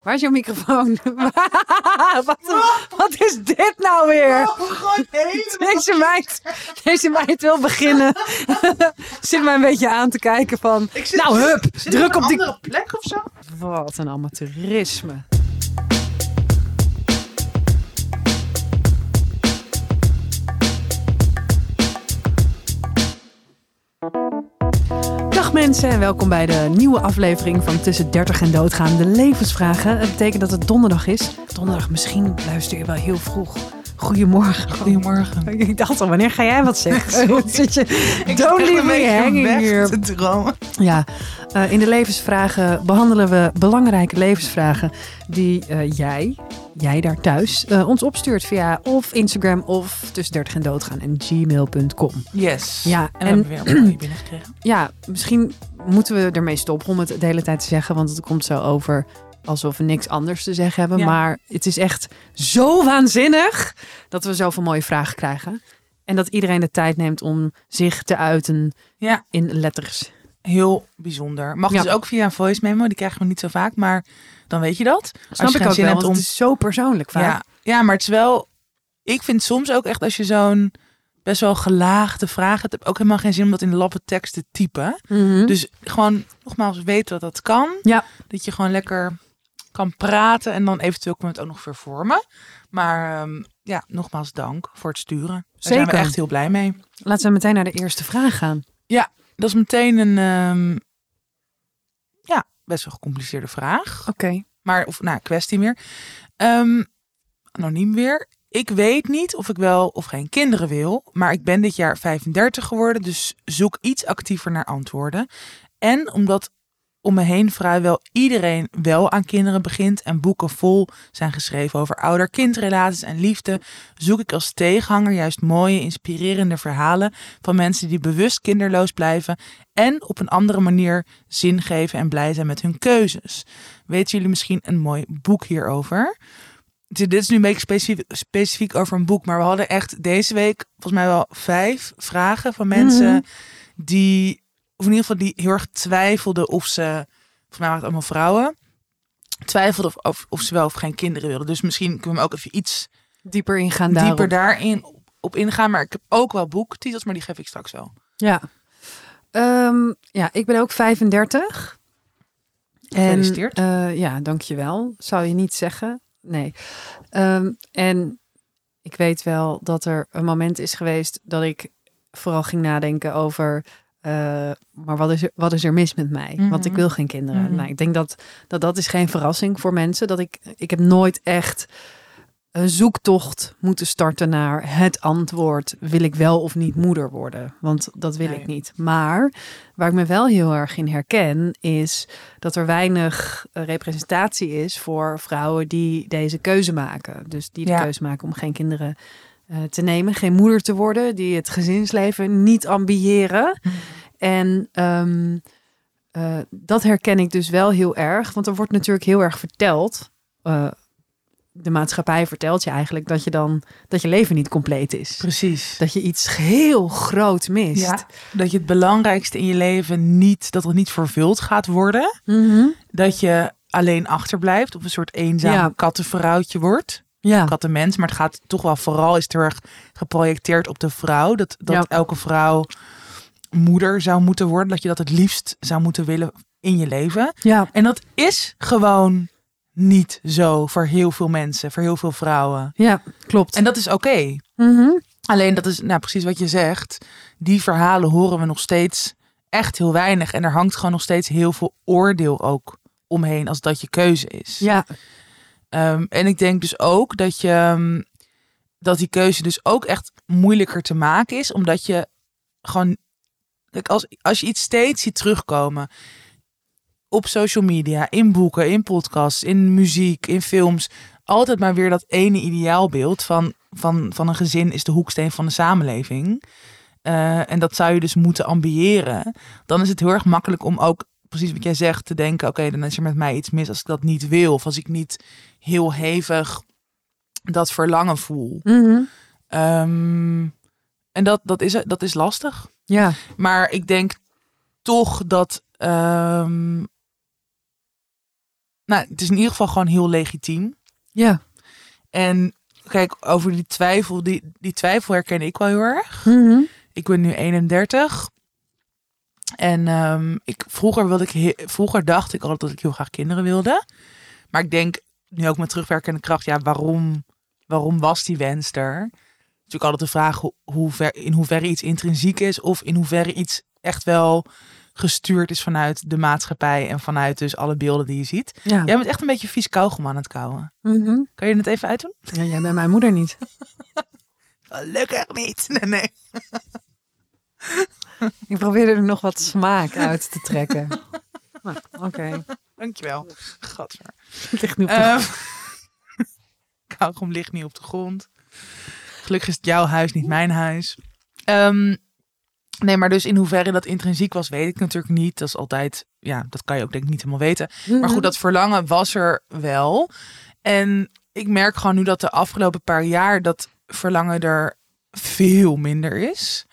Waar is jouw microfoon? wat, wat is dit nou weer? Deze meid, deze meid wil beginnen. Zit mij een beetje aan te kijken van... nou, hup, druk op die... andere plek of zo? Wat een amateurisme. Dag mensen en welkom bij de nieuwe aflevering van Tussen 30 en Doodgaan, de levensvragen. Het betekent dat het donderdag is. Donderdag, misschien luister je wel heel vroeg. Goedemorgen. Goedemorgen. Ik dacht al, wanneer ga jij wat zeggen? Zit je, Ik don't leave me hanging here. dromen. Ja, eh, in de levensvragen behandelen we belangrijke levensvragen die eh, jij, jij daar thuis, eh, ons opstuurt via of Instagram of tussen 30 en doodgaan en gmail.com. Yes. Ja, En, en- we hebben weer een binnengekregen. Ja, misschien moeten we ermee stoppen om het de hele tijd te zeggen, want het komt zo over alsof we niks anders te zeggen hebben. Ja. Maar het is echt zo waanzinnig dat we zoveel mooie vragen krijgen. En dat iedereen de tijd neemt om zich te uiten Ja, in letters. Heel bijzonder. Mag Ja. dus ook via een voice memo. Die krijgen we niet zo vaak, maar dan weet je dat. Snap je ik ook zin wel, hebt want om- het is zo persoonlijk vaak. Ja, ja, maar het is wel... Ik vind soms ook echt als je zo'n best wel gelaagde vraag hebt... heb ook helemaal geen zin om dat in de lappe tekst te typen. Mhm. Dus gewoon nogmaals weten dat dat kan. Ja. Dat je gewoon lekker kan praten en dan eventueel kunnen we het ook nog vervormen. Maar ehm, ja, nogmaals dank voor het sturen. Daar zijn we echt heel blij mee. Laten we meteen naar de eerste vraag gaan. Dat is meteen een ehm, ja, best wel gecompliceerde vraag. Oké. Maar, of nou, kwestie meer. Ehm, anoniem weer. Ik weet niet of ik wel of geen kinderen wil, maar ik ben dit jaar 35 geworden, dus zoek iets actiever naar antwoorden. En omdat om me heen vrijwel iedereen wel aan kinderen begint en boeken vol zijn geschreven over ouder-kindrelaties en liefde, zoek ik als tegenhanger juist mooie, inspirerende verhalen van mensen die bewust kinderloos blijven en op een andere manier zin geven en blij zijn met hun keuzes. Weten jullie misschien een mooi boek hierover? Dit is nu een beetje specifiek, specifiek over een boek, maar we hadden echt deze week volgens mij wel vijf vragen van mensen Mhm. die, of in ieder geval die heel erg twijfelden of ze, volgens mij waren het allemaal vrouwen, twijfelden of, of, of ze wel of geen kinderen wilden. Dus misschien kunnen we ook even iets Dieper ingaan daarop. dieper daarin op, op ingaan. Maar ik heb ook wel boektitels, maar die geef ik straks wel. Ja. Ehm, ja, ik ben ook 35. Gefeliciteerd. En, eh, ja, dankjewel. Zou je niet zeggen. Nee. Ehm, en ik weet wel dat er een moment is geweest dat ik vooral ging nadenken over... eh, maar wat is, er, wat is er mis met mij? Want ik Mhm. wil geen kinderen. Mhm. Nou, ik denk dat, dat dat is geen verrassing voor mensen. Dat ik, ik heb nooit echt een zoektocht moeten starten naar het antwoord: wil ik wel of niet moeder worden? Want dat wil Nee. ik niet. Maar waar ik me wel heel erg in herken, is dat er weinig eh, representatie is voor vrouwen die deze keuze maken. Dus die de Ja. keuze maken om geen kinderen te nemen, geen moeder te worden, die het gezinsleven niet ambiëren. En ehm, eh, dat herken ik dus wel heel erg, want er wordt natuurlijk heel erg verteld. eh, de maatschappij vertelt je eigenlijk dat je dan dat je leven niet compleet is. Precies. Dat je iets heel groot mist. Ja, dat je het belangrijkste in je leven niet, dat het niet vervuld gaat worden. Mhm. Dat je alleen achterblijft of een soort eenzaam Ja. kattenvrouwtje wordt. Ja. Kattenmens, maar het gaat toch wel vooral is heel erg geprojecteerd op de vrouw. Dat, dat Ja. elke vrouw moeder zou moeten worden. Dat je dat het liefst zou moeten willen in je leven. ja. En dat is gewoon niet zo voor heel veel mensen, voor heel veel vrouwen. Ja, klopt. En dat is oké. Mhm. Alleen dat is nou precies wat je zegt. Die verhalen horen we nog steeds echt heel weinig. En er hangt gewoon nog steeds heel veel oordeel ook omheen als dat je keuze is. Ja, Ehm, en ik denk dus ook dat je ehm, dat die keuze dus ook echt moeilijker te maken is, omdat je gewoon kijk, als, als je iets steeds ziet terugkomen op social media, in boeken, in podcasts, in muziek, in films, altijd maar weer dat ene ideaalbeeld van, van, van een gezin is de hoeksteen van de samenleving. Eh, en dat zou je dus moeten ambiëren. Dan is het heel erg makkelijk om ook, precies wat jij zegt, te denken: oké, dan is er met mij iets mis als ik dat niet wil. Of als ik niet heel hevig dat verlangen voel. Mhm. Ehm, en dat, dat, is, dat is lastig. ja. Maar ik denk toch dat. ehm, nou, het is in ieder geval gewoon heel legitiem. Ja. En kijk, over die twijfel, die, die twijfel herken ik wel heel erg. Mhm. Ik ben nu 31. En ehm, ik, vroeger, wilde ik vroeger dacht ik altijd dat ik heel graag kinderen wilde. Maar ik denk nu ook met terugwerkende kracht, ja, waarom, waarom was die wens er? Natuurlijk altijd de vraag hoe, ver, in hoeverre iets intrinsiek is of in hoeverre iets echt wel gestuurd is vanuit de maatschappij en vanuit dus alle beelden die je ziet. Ja. Jij bent echt een beetje vies kauwgom aan het kauwen. Mhm. Kan je het even uitdoen? ja, jij bent mijn moeder niet. Gelukkig niet. Nee, nee. Ik probeerde er nog wat smaak uit te trekken. Nou, Oké. Dankjewel. Gadver. Het ligt nu op de Ehm kauwgom ligt niet op de grond. Gelukkig is het jouw huis, niet mijn huis. Ehm, nee, maar dus in hoeverre dat intrinsiek was, weet ik natuurlijk niet. Dat is altijd, ja, dat kan je ook denk ik niet helemaal weten. Maar goed, dat verlangen was er wel. En ik merk gewoon nu dat de afgelopen paar jaar dat verlangen er veel minder is.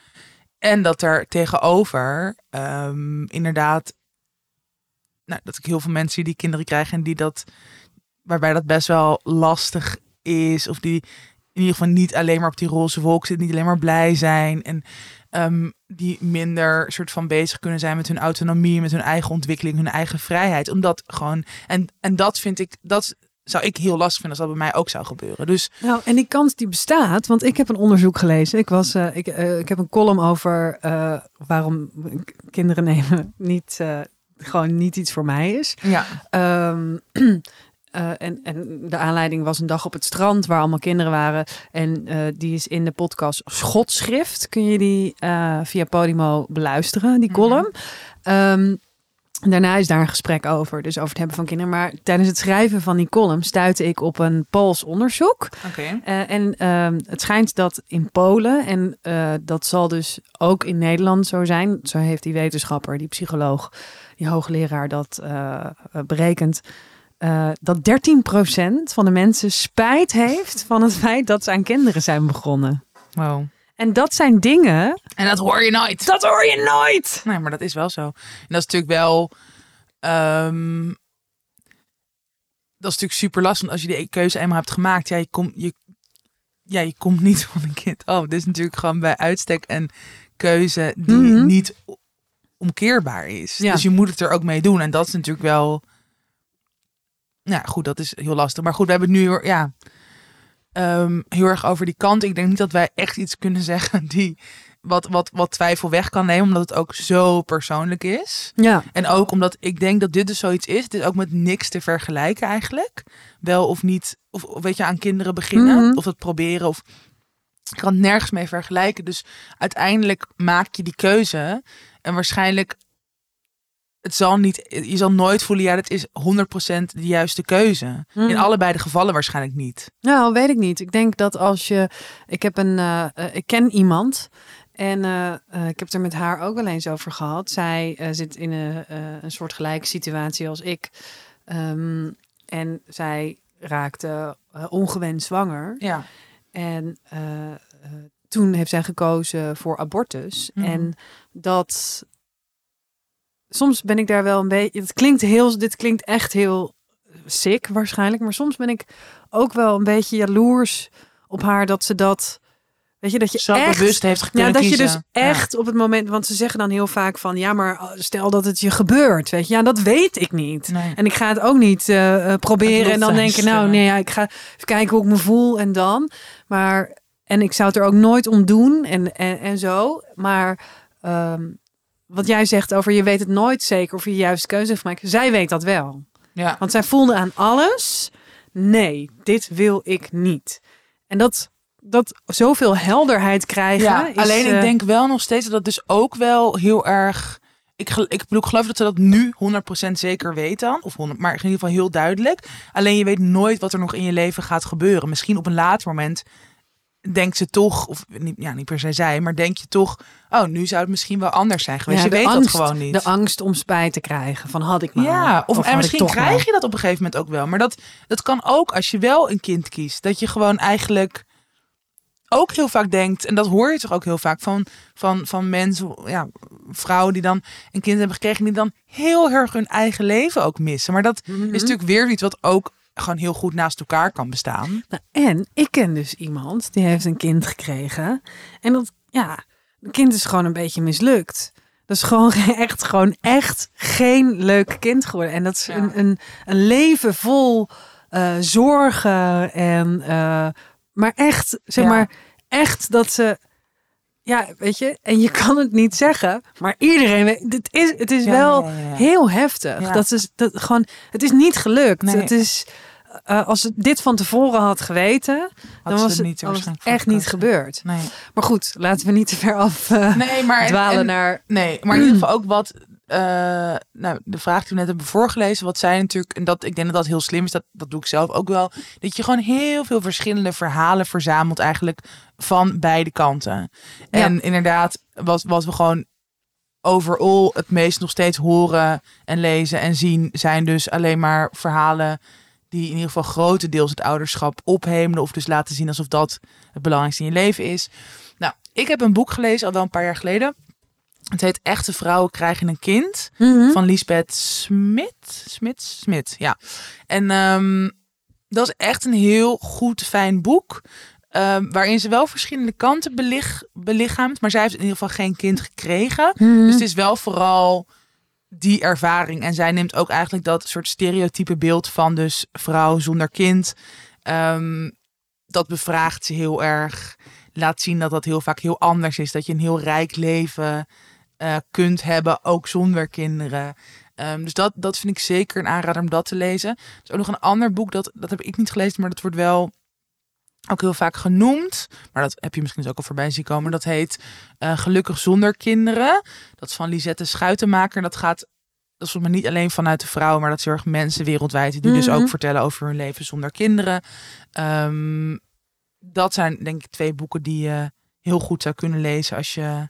En dat er tegenover ehm, inderdaad, nou, dat ik heel veel mensen die kinderen krijgen en die dat, waarbij dat best wel lastig is. Of die in ieder geval niet alleen maar op die roze wolk zitten, niet alleen maar blij zijn. En ehm, die minder soort van bezig kunnen zijn met hun autonomie, met hun eigen ontwikkeling, hun eigen vrijheid. Omdat gewoon, en, en dat vind ik, dat zou ik heel lastig vinden als dat bij mij ook zou gebeuren. Dus Nou, en die kans die bestaat, want ik heb een onderzoek gelezen. Ik, was, eh, ik, eh, ik heb een column over eh, waarom kinderen nemen niet, gewoon niet iets voor mij is. ja, Ehm, eh, en, en de aanleiding was een dag op het strand waar allemaal kinderen waren. En die is in de podcast Schotschrift. Kun je die via Podimo beluisteren, die Mhm. column. Ehm, daarna is daar een gesprek over, dus over het hebben van kinderen. Maar tijdens het schrijven van die column stuitte ik op een Pools onderzoek. Eh, en ehm, het schijnt dat in Polen, en eh, dat zal dus ook in Nederland zo zijn, zo heeft die wetenschapper, die psycholoog, die hoogleraar dat eh, berekend, dat 13% van de mensen spijt heeft van het feit dat ze aan kinderen zijn begonnen. Wow. En dat zijn dingen, En dat hoor je nooit. dat hoor je nooit! Nee, maar dat is wel zo. En dat is natuurlijk wel. ehm, dat is natuurlijk super lastig. Als je die keuze eenmaal hebt gemaakt, ja, je komt, je, ja, je komt niet van een kind. Oh, dit is natuurlijk gewoon bij uitstek een keuze die Mhm. niet omkeerbaar is. Ja. Dus je moet het er ook mee doen. En dat is natuurlijk wel. Ja, goed, dat is heel lastig. Maar goed, we hebben het nu ja, ehm, heel erg over die kant. Ik denk niet dat wij echt iets kunnen zeggen die wat, wat, wat twijfel weg kan nemen, omdat het ook zo persoonlijk is. Ja, En ook omdat ik denk dat dit dus zoiets is. Het is ook met niks te vergelijken eigenlijk. Wel of niet, of, of weet je, aan kinderen beginnen. Mhm. Of het proberen. Of ik kan het nergens mee vergelijken. Dus uiteindelijk maak je die keuze. En waarschijnlijk, het zal niet, je zal nooit voelen, ja, dat is 100% de juiste keuze. In allebei de gevallen waarschijnlijk niet. Nou, weet ik niet. Ik denk dat als je. Ik heb een. eh, eh, ik ken iemand. En eh, ik heb het er met haar ook wel eens over gehad. Zij zit in een, een soort gelijke situatie als ik. Ehm, en zij raakte ongewenst zwanger. Ja. En toen heeft zij gekozen voor abortus. Mhm. En dat. Soms ben ik daar wel een beetje. Het klinkt heel. Dit klinkt echt heel sick waarschijnlijk. Maar soms ben ik ook wel een beetje jaloers op haar dat ze dat. Weet je, dat je Zo echt bewust heeft ja, dat je dus echt op het moment, want ze zeggen dan heel vaak van, ja, maar oh, stel dat het je gebeurt, weet je, ja, dat weet ik niet. Nee. En ik ga het ook niet eh, eh, proberen en dan lot denken, nou, nee, ja, ik ga even kijken hoe ik me voel en dan. Maar en ik zou het er ook nooit om doen en en, en zo. Maar ehm, wat jij zegt over je weet het nooit zeker of je de juiste keuze heeft gemaakt, zij weet dat wel. Ja. Want zij voelde aan alles, nee, dit wil ik niet. En dat, dat zoveel helderheid krijgen. Ja, is, alleen eh, ik denk wel nog steeds dat dat dus ook wel heel erg. Ik, ik bedoel, ik geloof dat ze dat nu 100% zeker weet dan. Of 100, maar in ieder geval heel duidelijk. Alleen je weet nooit wat er nog in je leven gaat gebeuren. Misschien op een later moment denkt ze toch, of niet, ja, niet per se zij, maar denk je toch, oh, nu zou het misschien wel anders zijn geweest. ja, je weet angst, dat gewoon niet. De angst om spijt te krijgen. Van had ik maar. Ja, of, en misschien krijg maar. je dat op een gegeven moment ook wel. Maar dat, dat kan ook als je wel een kind kiest. Dat je gewoon eigenlijk ook heel vaak denkt, en dat hoor je toch ook heel vaak van, van, van mensen, ja, vrouwen die dan een kind hebben gekregen, die dan heel erg hun eigen leven ook missen. Maar dat Mhm. is natuurlijk weer iets wat ook gewoon heel goed naast elkaar kan bestaan. Nou, en ik ken dus iemand die heeft een kind gekregen. En dat, ja, het kind is gewoon een beetje mislukt. Dat is gewoon echt, gewoon echt geen leuk kind geworden. En dat is Ja. een, een, een leven vol eh, zorgen en, eh, maar echt, zeg Ja. maar, echt dat ze, ja, weet je, en je kan het niet zeggen, maar iedereen weet, het is, het is Ja, wel ja, ja, ja. heel heftig. Dat is dat gewoon, het is niet gelukt. Nee. Het is, eh, als het dit van tevoren had geweten, Had dan was het, niet was echt niet gebeurd. Nee, Maar goed, laten we niet te ver af eh, nee maar en- dwalen en- naar. Nee, maar in ieder geval ook wat. Eh, nou, de vraag die we net hebben voorgelezen, wat zij natuurlijk, en dat ik denk dat dat heel slim is, dat, dat doe ik zelf ook wel, dat je gewoon heel veel verschillende verhalen verzamelt, eigenlijk van beide kanten. En inderdaad, wat, wat we gewoon overal het meest nog steeds horen en lezen en zien, zijn dus alleen maar verhalen die in ieder geval grotendeels het ouderschap ophemelen, of dus laten zien alsof dat het belangrijkste in je leven is. Nou, ik heb een boek gelezen al wel een paar jaar geleden. Het heet Echte vrouwen krijgen een kind. Mhm. Van Lisbeth Smit. Smit? Smit, ja. En ehm, dat is echt een heel goed, fijn boek. ehm, waarin ze wel verschillende kanten belich, belichaamt. Maar zij heeft in ieder geval geen kind gekregen. Mhm. Dus het is wel vooral die ervaring. En zij neemt ook eigenlijk dat soort stereotype beeld van dus vrouw zonder kind. ehm, dat bevraagt ze heel erg. Laat zien dat dat heel vaak heel anders is. Dat je een heel rijk leven eh, kunt hebben, ook zonder kinderen. Ehm, dus dat, dat vind ik zeker een aanrader om dat te lezen. Er is ook nog een ander boek, dat, dat heb ik niet gelezen, maar dat wordt wel ook heel vaak genoemd. Maar dat heb je misschien dus ook al voorbij zien komen. Dat heet eh, Gelukkig zonder kinderen. Dat is van Lisette Schuitenmaker. En dat gaat, dat is volgens mij niet alleen vanuit de vrouwen, maar dat zorgt mensen wereldwijd die dus Mhm. ook vertellen over hun leven zonder kinderen. Ehm, dat zijn denk ik twee boeken die je heel goed zou kunnen lezen als je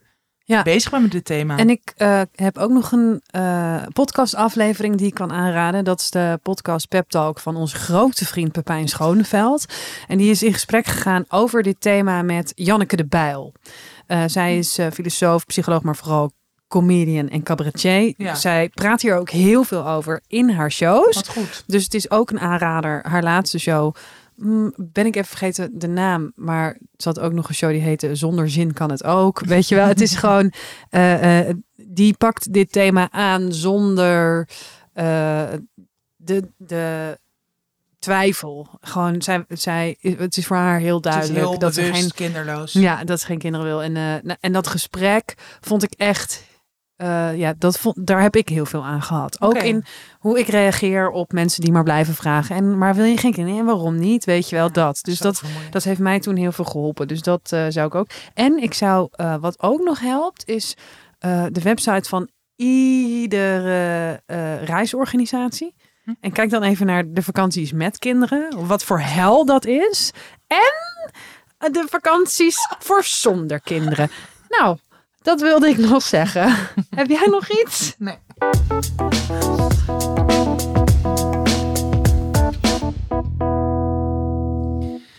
Ja. bezig bent met dit thema. En ik eh, heb ook nog een eh podcastaflevering die ik kan aanraden. Dat is de podcast Pep Talk van onze grote vriend Pepijn Schoneveld. En die is in gesprek gegaan over dit thema met Janneke de Bijl. Eh, zij is filosoof, psycholoog, maar vooral comedian en cabaretier. Ja. Zij praat hier ook heel veel over in haar shows. Wat goed. Dus het is ook een aanrader. Haar laatste show. Mm, ben ik even vergeten de naam. Maar ze had ook nog een show die heette Zonder zin kan het ook. Weet je wel, het is gewoon. eh, eh, die pakt dit thema aan zonder eh, de, de twijfel. Gewoon, zij, zij, het is voor haar heel duidelijk heel dat ze geen kinderloos. ja, dat ze geen kinderen wil. En, eh, nou, en dat gesprek vond ik echt. Eh, ja, dat vond, daar heb ik heel veel aan gehad. Ook in hoe ik reageer op mensen die maar blijven vragen. En maar wil je geen kinderen? En waarom niet? Weet je wel dat. Dus dat, dat heeft mij toen heel veel geholpen. Dus dat eh, zou ik ook. En ik zou, eh, wat ook nog helpt, is de website van iedere reisorganisatie. Hm. En kijk dan even naar de vakanties met kinderen. Wat voor hel dat is. En de vakanties voor zonder kinderen. Nou, dat wilde ik nog zeggen. Heb jij nog iets? Nee.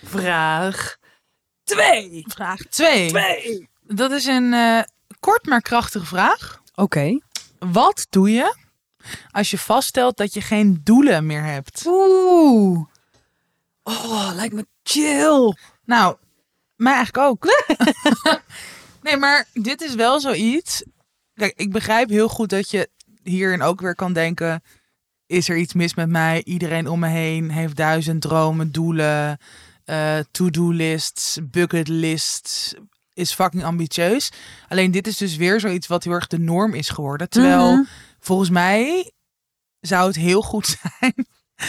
Vraag 2. Vraag 2. Twee. Dat is een eh, kort maar krachtige vraag. Oké. Wat doe je als je vaststelt dat je geen doelen meer hebt? Oeh. Oh, lijkt me chill. Nou, mij eigenlijk ook. nee, maar dit is wel zoiets. Kijk, ik begrijp heel goed dat je hierin ook weer kan denken: is er iets mis met mij? Iedereen om me heen heeft duizend dromen, doelen, eh, to-do lists, bucket lists. Is fucking ambitieus. Alleen dit is dus weer zoiets wat heel erg de norm is geworden. Terwijl Mhm. volgens mij zou het heel goed zijn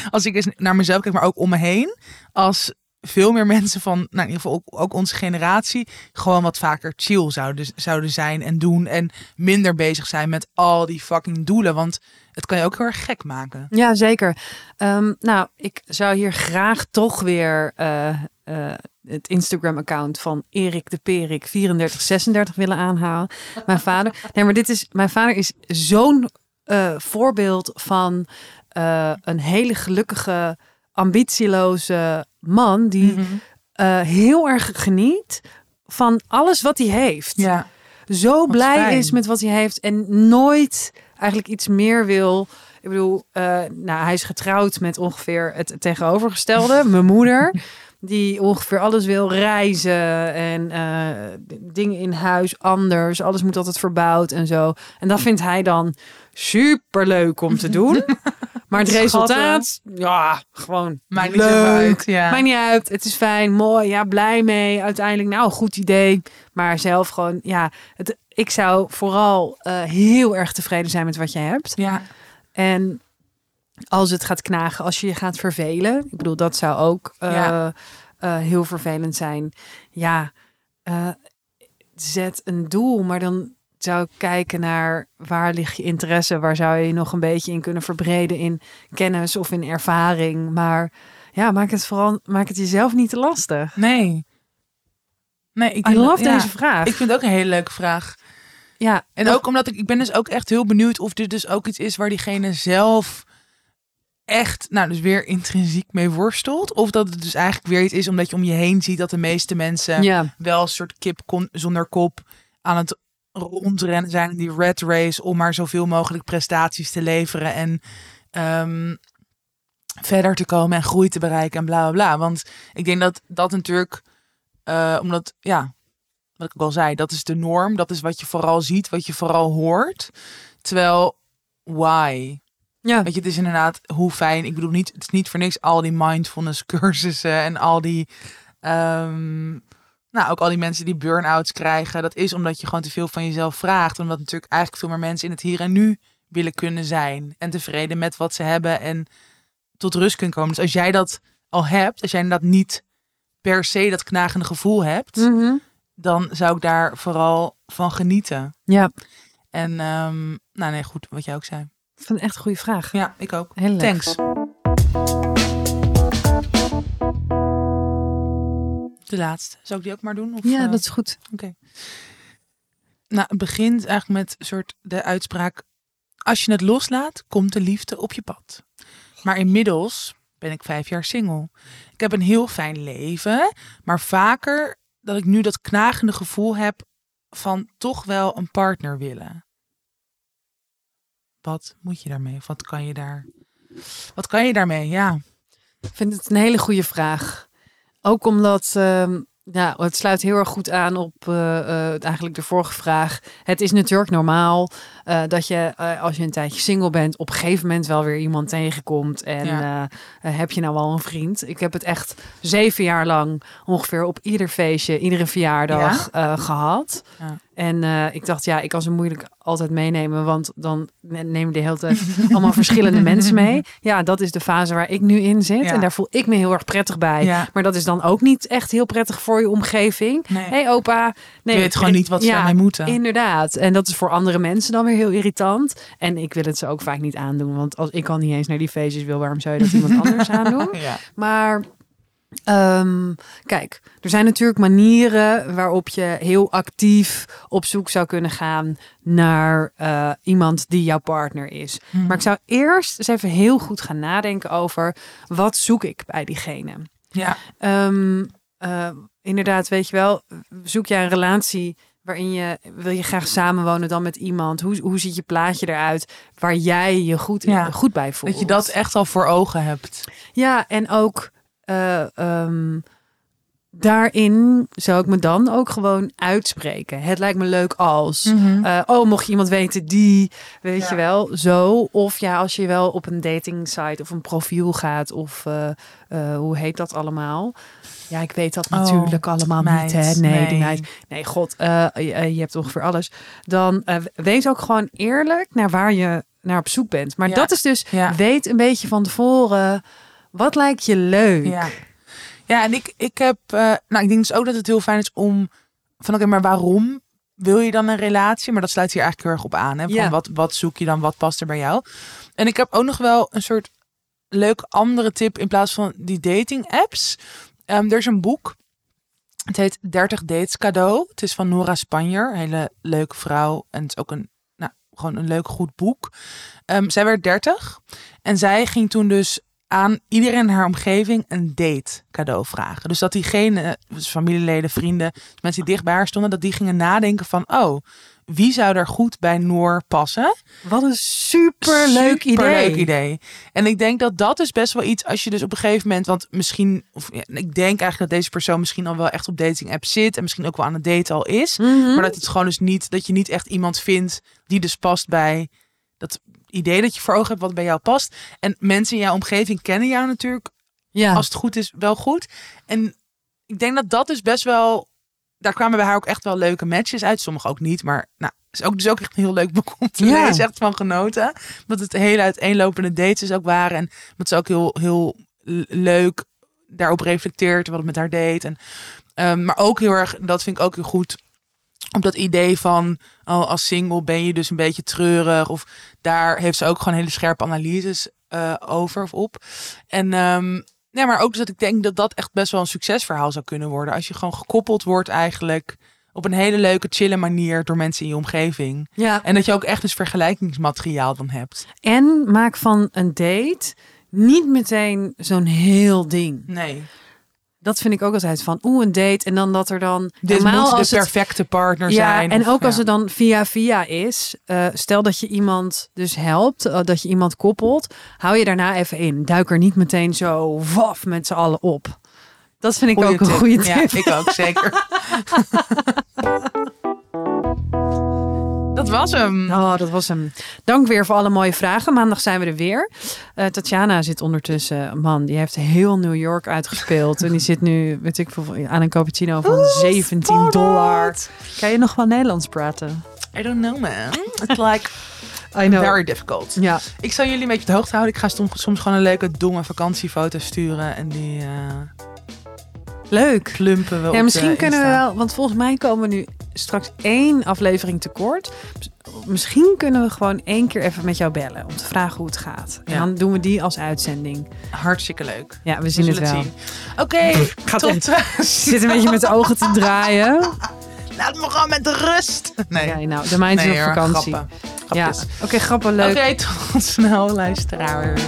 als ik eens naar mezelf kijk, maar ook om me heen. Als veel meer mensen van, nou in ieder geval ook, ook onze generatie, gewoon wat vaker chill zouden, zouden zijn en doen. En minder bezig zijn met al die fucking doelen. Want het kan je ook heel erg gek maken. Ja, zeker. Ehm, nou, ik zou hier graag toch weer eh, eh, het Instagram-account van Erik de Perik 3436 willen aanhalen. Mijn vader. Nee, maar dit is. Mijn vader is zo'n eh, voorbeeld van een hele gelukkige, ambitieloze man die Mhm. eh, heel erg geniet van alles wat hij heeft. Ja. Zo blij fijn. is met wat hij heeft en nooit eigenlijk iets meer wil. Ik bedoel, eh, nou, hij is getrouwd met ongeveer het tegenovergestelde. Mijn moeder, die ongeveer alles wil reizen en eh, dingen in huis anders. Alles moet altijd verbouwd en zo. En dat vindt hij dan super leuk om te doen. Maar het resultaat, ja, gewoon Maakt niet leuk. uit. Ja. Maakt niet uit. Het is fijn, mooi, ja, blij mee. Uiteindelijk, nou, goed idee. Maar zelf gewoon, ja, het, ik zou vooral eh, heel erg tevreden zijn met wat je hebt. ja. En als het gaat knagen, als je je gaat vervelen. Ik bedoel, dat zou ook eh, Ja. eh, heel vervelend zijn. Ja, zet een doel, maar dan zou ik kijken naar waar ligt je interesse, waar zou je je nog een beetje in kunnen verbreden in kennis of in ervaring. Maar ja, maak het vooral, maak het jezelf niet te lastig. Nee. Nee, ik dat- love ja. deze vraag. Ik vind het ook een hele leuke vraag. ja, En ook omdat ik, ik ben dus ook echt heel benieuwd of dit dus ook iets is waar diegene zelf echt, nou dus weer intrinsiek mee worstelt. Of dat het dus eigenlijk weer iets is omdat je om je heen ziet dat de meeste mensen ja, wel een soort kip kon, zonder kop aan het rondrennen zijn in die red race om maar zoveel mogelijk prestaties te leveren en ehm, verder te komen en groei te bereiken en bla bla bla. Want ik denk dat dat natuurlijk, eh, omdat ja, wat ik al zei, dat is de norm, dat is wat je vooral ziet, wat je vooral hoort. Terwijl why? ja. Weet je, het is inderdaad hoe fijn. Ik bedoel niet, het is niet voor niks al die mindfulness cursussen en al die, ehm, nou ook al die mensen die burn-outs krijgen. Dat is omdat je gewoon te veel van jezelf vraagt. Omdat natuurlijk eigenlijk veel meer mensen in het hier en nu willen kunnen zijn en tevreden met wat ze hebben en tot rust kunnen komen. Dus als jij dat al hebt, als jij inderdaad niet per se dat knagende gevoel hebt, Mhm. dan zou ik daar vooral van genieten. ja. En ehm, nou nee, goed, wat jij ook zei. Het echt een goede vraag. Ja, ik ook. Heel leuk. De laatste. Zou ik die ook maar doen? Of, Ja, eh, dat is goed. Nou, het begint eigenlijk met een soort de uitspraak. Als je het loslaat, komt de liefde op je pad. Maar inmiddels ben ik vijf jaar single. Ik heb een heel fijn leven, maar vaker dat ik nu dat knagende gevoel heb van toch wel een partner willen. Wat moet je daarmee? Of wat kan je daar? Wat kan je daarmee? Ja. Ik vind het een hele goede vraag. Ook omdat, ehm, ja, het sluit heel erg goed aan op eh, eh, eigenlijk de vorige vraag. Het is natuurlijk normaal eh, dat je, als je een tijdje single bent, op een gegeven moment wel weer iemand tegenkomt. En Ja. heb je nou wel een vriend? Ik heb het echt zeven jaar lang ongeveer op ieder feestje, iedere verjaardag eh, gehad. Ja. En eh, ik dacht, ja, ik kan ze moeilijk altijd meenemen, want dan neem je de hele tijd allemaal verschillende mensen mee. Ja, dat is de fase waar ik nu in zit. Ja. En daar voel ik me heel erg prettig bij. Ja. Maar dat is dan ook niet echt heel prettig voor je omgeving. Nee. Hé hey, opa. Nee, je weet gewoon niet wat ze ja, daarmee moeten. Inderdaad. En dat is voor andere mensen dan weer heel irritant. En ik wil het ze ook vaak niet aandoen. Want als ik al niet eens naar die feestjes wil, waarom zou je dat iemand anders aandoen? Maar ehm, kijk, er zijn natuurlijk manieren waarop je heel actief op zoek zou kunnen gaan naar eh, iemand die jouw partner is. Mhm. Maar ik zou eerst eens even heel goed gaan nadenken over wat zoek ik bij diegene. Ja. Ehm, eh, inderdaad, weet je wel, zoek jij een relatie waarin je wil je graag samenwonen dan met iemand? Hoe, hoe ziet je plaatje eruit waar jij je goed, Ja. goed bij voelt? Dat je dat echt al voor ogen hebt. Ja, en ook eh, ehm, daarin zou ik me dan ook gewoon uitspreken. Het lijkt me leuk als. Eh, oh, mocht je iemand weten die, weet Ja. je wel, zo. Of ja, als je wel op een dating site of een profiel gaat. Of eh, hoe heet dat allemaal? Ja, ik weet dat Oh, natuurlijk allemaal niet. Hè? Nee, nee. meid. Nee, god, je, je hebt ongeveer alles. Dan wees ook gewoon eerlijk naar waar je naar op zoek bent. Maar Ja. dat is dus, Ja. weet een beetje van tevoren, wat lijkt je leuk? Ja. Ja, en ik, ik heb, eh, nou, ik denk dus ook dat het heel fijn is om van oké, maar waarom wil je dan een relatie? Maar dat sluit hier eigenlijk heel erg op aan. Hè? Van Ja. wat, wat zoek je dan? Wat past er bij jou? En ik heb ook nog wel een soort leuk andere tip in plaats van die dating apps. Ehm, er is een boek. Het heet 30 Dates Cadeau. Het is van Nora Spanjer. Een hele leuke vrouw. En het is ook een, nou, gewoon een leuk, goed boek. Ehm, zij werd 30. En zij ging toen dus aan iedereen in haar omgeving een date cadeau vragen. Dus dat diegene, dus familieleden, vrienden, mensen die dicht bij haar stonden, dat die gingen nadenken van, oh, wie zou er goed bij Noor passen? Wat een superleuk idee. Superleuk idee. En ik denk dat dat is best wel iets als je dus op een gegeven moment, want misschien, of ja, ik denk eigenlijk dat deze persoon misschien al wel echt op dating app zit en misschien ook wel aan het daten al is, Mhm. maar dat het gewoon dus niet, dat je niet echt iemand vindt die dus past bij dat idee dat je voor ogen hebt wat bij jou past. En mensen in jouw omgeving kennen jou natuurlijk ja. als het goed is, wel goed. En ik denk dat dat dus best wel. Daar kwamen bij haar ook echt wel leuke matches uit. Sommige ook niet. Maar nou, is ook, dus ook echt een heel leuk boek om te Ja. lezen. Echt van genoten. Dat het hele uiteenlopende dates dus ook waren. En dat ze ook heel, heel leuk daarop reflecteert. Wat het met haar deed. En, ehm, maar ook heel erg, dat vind ik ook heel goed. Op dat idee van, oh, als single ben je dus een beetje treurig. Of daar heeft ze ook gewoon hele scherpe analyses eh, over of op. En ja, maar ook dus dat ik denk dat dat echt best wel een succesverhaal zou kunnen worden. Als je gewoon gekoppeld wordt eigenlijk op een hele leuke, chille manier door mensen in je omgeving. ja. En dat je ook echt eens vergelijkingsmateriaal dan hebt. En maak van een date niet meteen zo'n heel ding. Nee. Dat vind ik ook altijd van, oeh, een date. En dan dat er dan... Dit normaal moet de als het- perfecte partner Ja, zijn. en of- ook als het dan via via is. eh, stel dat je iemand dus helpt, eh, dat je iemand koppelt. Hou je daarna even in. Duik er niet meteen zo waf met z'n allen op. Dat vind ik Goeie ook een goede tip. Ja, ik ook, zeker. dat was hem. Oh, dat was hem. Dank weer voor alle mooie vragen. Maandag zijn we er weer. Eh, Tatjana zit ondertussen, man, die heeft heel New York uitgespeeld. en die zit nu, weet ik veel, aan een cappuccino van 17 dollar. Kan je nog wel Nederlands praten? I don't know, man. It's like I know. very difficult. Ja, Ik zal jullie een beetje op de hoogte houden. Ik ga soms, soms gewoon een leuke, domme vakantiefoto sturen. En die eh, leuk. plumpen we Ja, misschien kunnen we wel, want volgens mij komen we nu straks één aflevering tekort. Misschien kunnen we gewoon één keer even met jou bellen om te vragen hoe het gaat. En Ja. dan doen we die als uitzending. Hartstikke leuk. Ja, we We zien het wel. Oké, Gaat tot thuis. Ik zit een beetje met de ogen te draaien. Laat me gewoon met rust. Nee, nou, de mijne is nee op hoor, vakantie. grappen. Ja, oké, grappig, leuk. Oké, tot snel luisteraars.